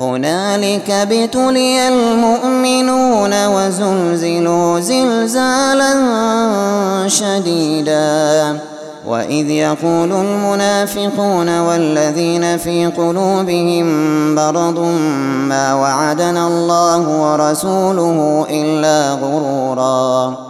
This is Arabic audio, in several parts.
هنالك ابتلي المؤمنون وزلزلوا زلزالا شديدا. وإذ يقول المنافقون والذين في قلوبهم مرض ما وعدنا الله ورسوله إلا غرورا.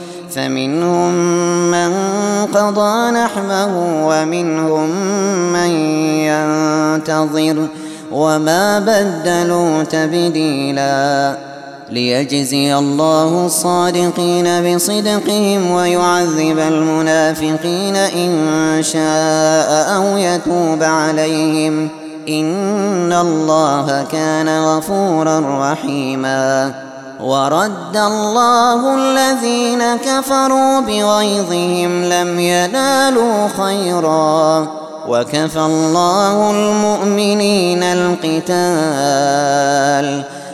فمنهم من قضى نحبه ومنهم من ينتظر وما بدلوا تبديلاً ليجزي الله الصادقين بصدقهم ويعذب المنافقين إن شاء أو يتوب عليهم إن الله كان غفورا رحيما ورد الله الذين كفروا بغيظهم لم ينالوا خيرا. وكفى الله المؤمنين القتال.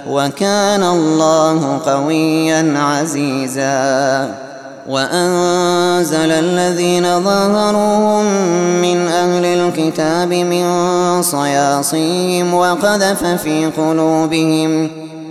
وكان الله قويا عزيزا. وأنزل الذين ظاهروهم من أهل الكتاب من صياصيهم وقذف في قلوبهم.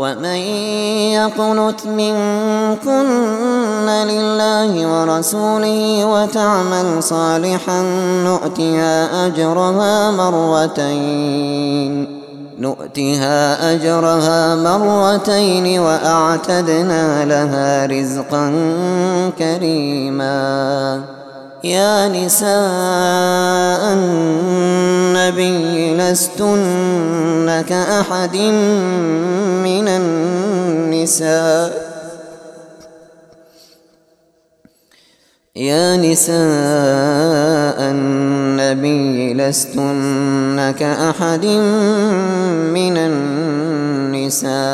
ومن يقنت منكن لله ورسوله وتعمل صالحا نؤتها أجرها مرتين نؤتها أجرها مرتين وأعتدنا لها رزقا كريما يا نساء النبي لستن كأحد من النساء. يا نساء النبي لستن كأحد من النساء.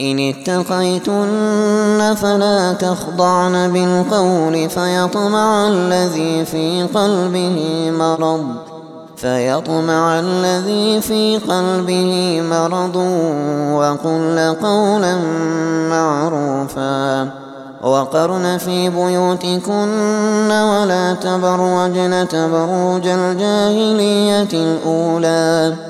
إن اتقيتن فلا تخضعن بالقول فيطمع الذي في قلبه مرض فيطمع الذي في قلبه مرض وقل قولا معروفا وقرن في بيوتكن ولا تبرجن تبرج الجاهلية الأولى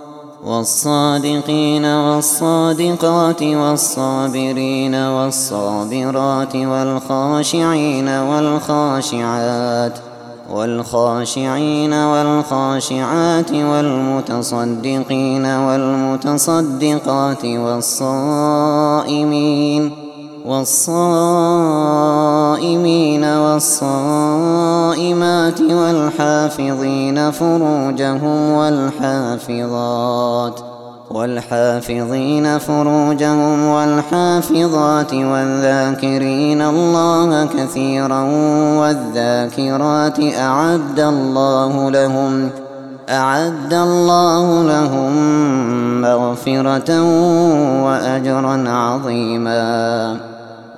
والصادقين والصادقات والصابرين والصابرات والخاشعين والخاشعات والخاشعين والخاشعات والمتصدقين والمتصدقات والصائمين والصائمين والصائمات والحافظين فروجهم والحافظات والحافظين فروجهم والحافظات والذاكرين الله كثيرا والذاكرات أعد الله لهم أعد الله لهم مغفرة وأجرا عظيما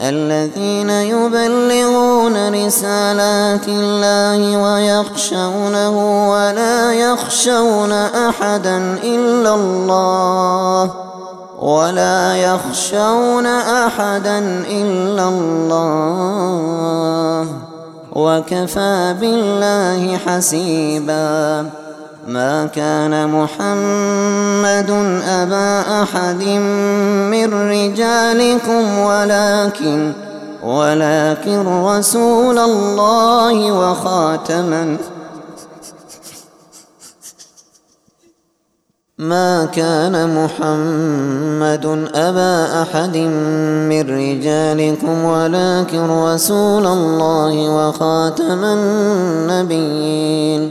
الذين يبلغون رسالات الله ويخشونه ولا يخشون أحدا إلا الله ولا يخشون أحدا إلا الله وكفى بالله حسيبا ما كان محمد أبا أحد من رجالكم ولكن ولكن رسول الله وخاتما ما كان محمد أبا أحد من رجالكم ولكن رسول الله وخاتم النبيين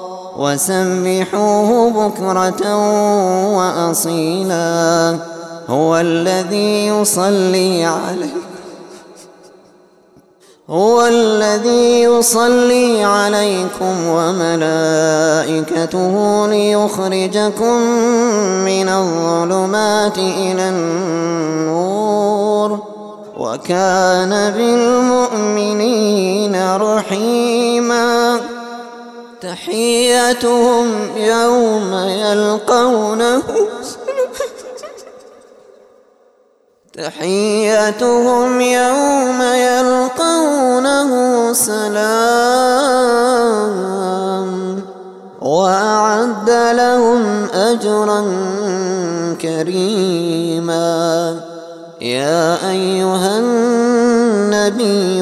وسبحوه بكرة وأصيلا. هو الذي يصلي عليه هو الذي يصلي عليكم وملائكته ليخرجكم من الظلمات إلى النور. وكان بالمؤمنين رحيما. تحيتهم يوم يلقونه. تحيتهم يوم يلقونه سلام. وأعد لهم أجرا كريما. يا أيها النبي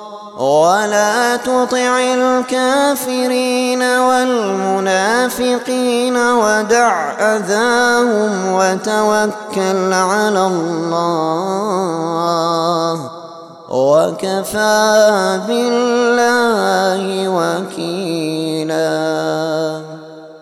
ولا تطع الكافرين والمنافقين ودع أذاهم وتوكل على الله وكفى بالله وكيلا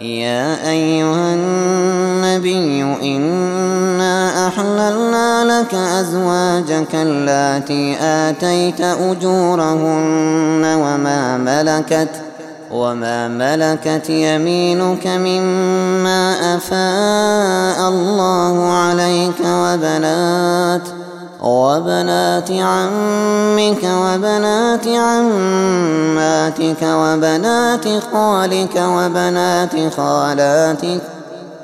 يا أيها النبي إنا أحللنا لك أزواجك اللاتي آتيت أجورهن وما ملكت وما ملكت يمينك مما أفاء الله عليك وبنات وبنات عمك وبنات عماتك وبنات خالك وبنات خالاتك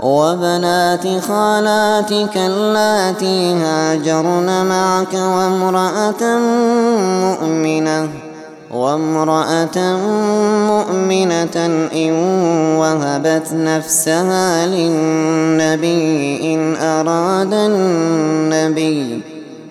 وبنات خالاتك اللاتي هاجرن معك وامرأة مؤمنة وامرأة مؤمنة إن وهبت نفسها للنبي إن أراد النبي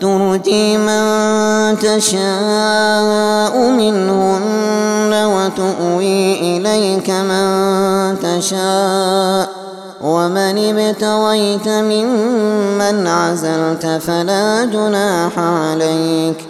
ترجي من تشاء منهن وتؤوي إليك من تشاء. ومن ابتغيت ممن عزلت فلا جناح عليك.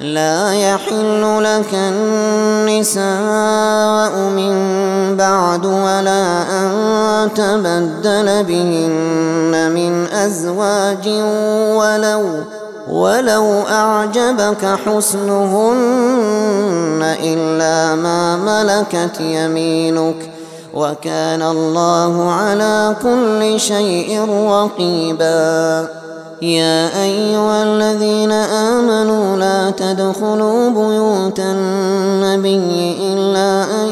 لا يحل لك النساء من بعد ولا أن تبدل بهن من أزواج ولو ولو أعجبك حسنهن إلا ما ملكت يمينك. وكان الله على كل شيء رقيبا. يا أيها الذين آمنوا لا تدخلوا بيوت النبي إلا أن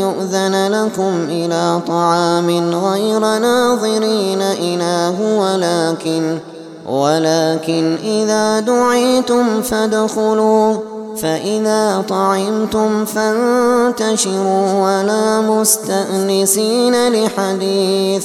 يؤذن لكم إلى طعام غير ناظرين إله ولكن ولكن إذا دعيتم فادخلوا فإذا طعمتم فانتشروا ولا مستأنسين لحديث.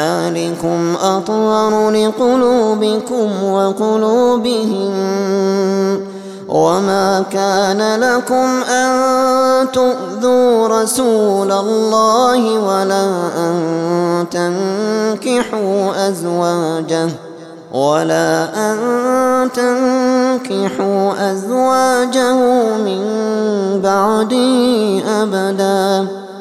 ذلكم أطهر لقلوبكم وقلوبهم وما كان لكم أن تؤذوا رسول الله ولا أن تنكحوا أزواجه ولا أن تنكحوا أزواجه من بعده أبدا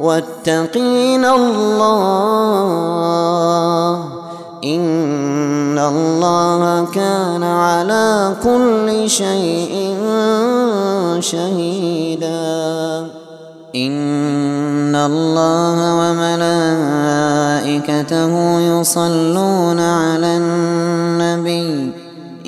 واتقين الله. إن الله كان على كل شيء شهيدا. إن الله وملائكته يصلون على النبي.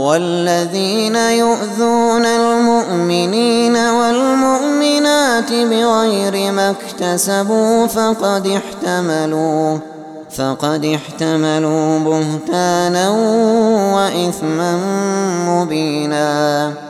والذين يؤذون المؤمنين والمؤمنات بغير ما اكتسبوا فقد احتملوا فقد احتملوا بهتانا وإثما مبينا.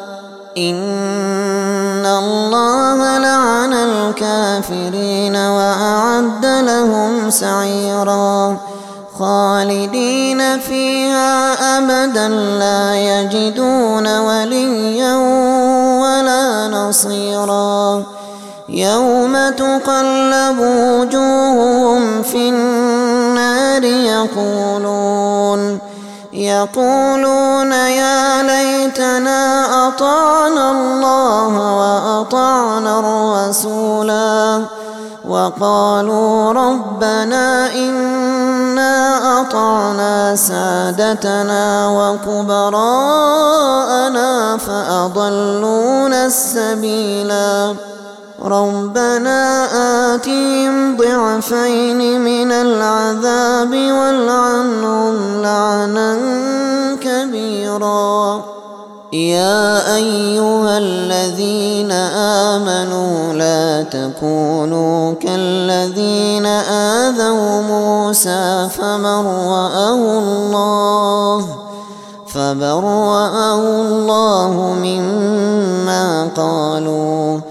إن الله لعن الكافرين وأعد لهم سعيرا خالدين فيها أبدا لا يجدون وليا ولا نصيرا يوم تقلب وجوههم في النار يقولون يقولون يا ليتنا أطعنا الله وأطعنا الرسولا وقالوا ربنا إنا أطعنا سادتنا وكبراءنا فأضلونا السبيلا ربنا آتهم ضعفين من العذاب والعنهم لعنا كبيرا. يا أيها الذين آمنوا لا تكونوا كالذين آذوا موسى فبرأه الله فبرأه الله مما قالوا.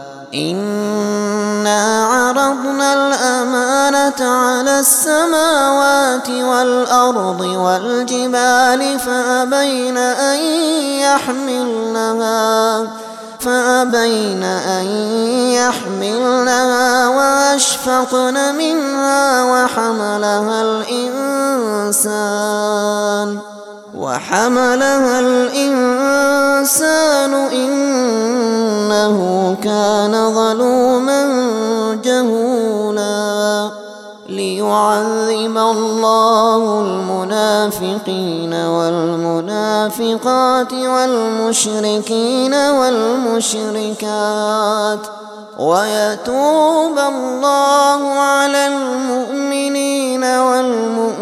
إنا عرضنا الأمانة على السماوات والأرض والجبال فأبين أن يحملنها فأبين أن يحملنها وأشفقن منها وحملها الإنسان وحملها الإنسان إنه كان ظلوما جهولا ليعذب الله المنافقين والمنافقات والمشركين والمشركات ويتوب الله على المؤمنين والمؤمنات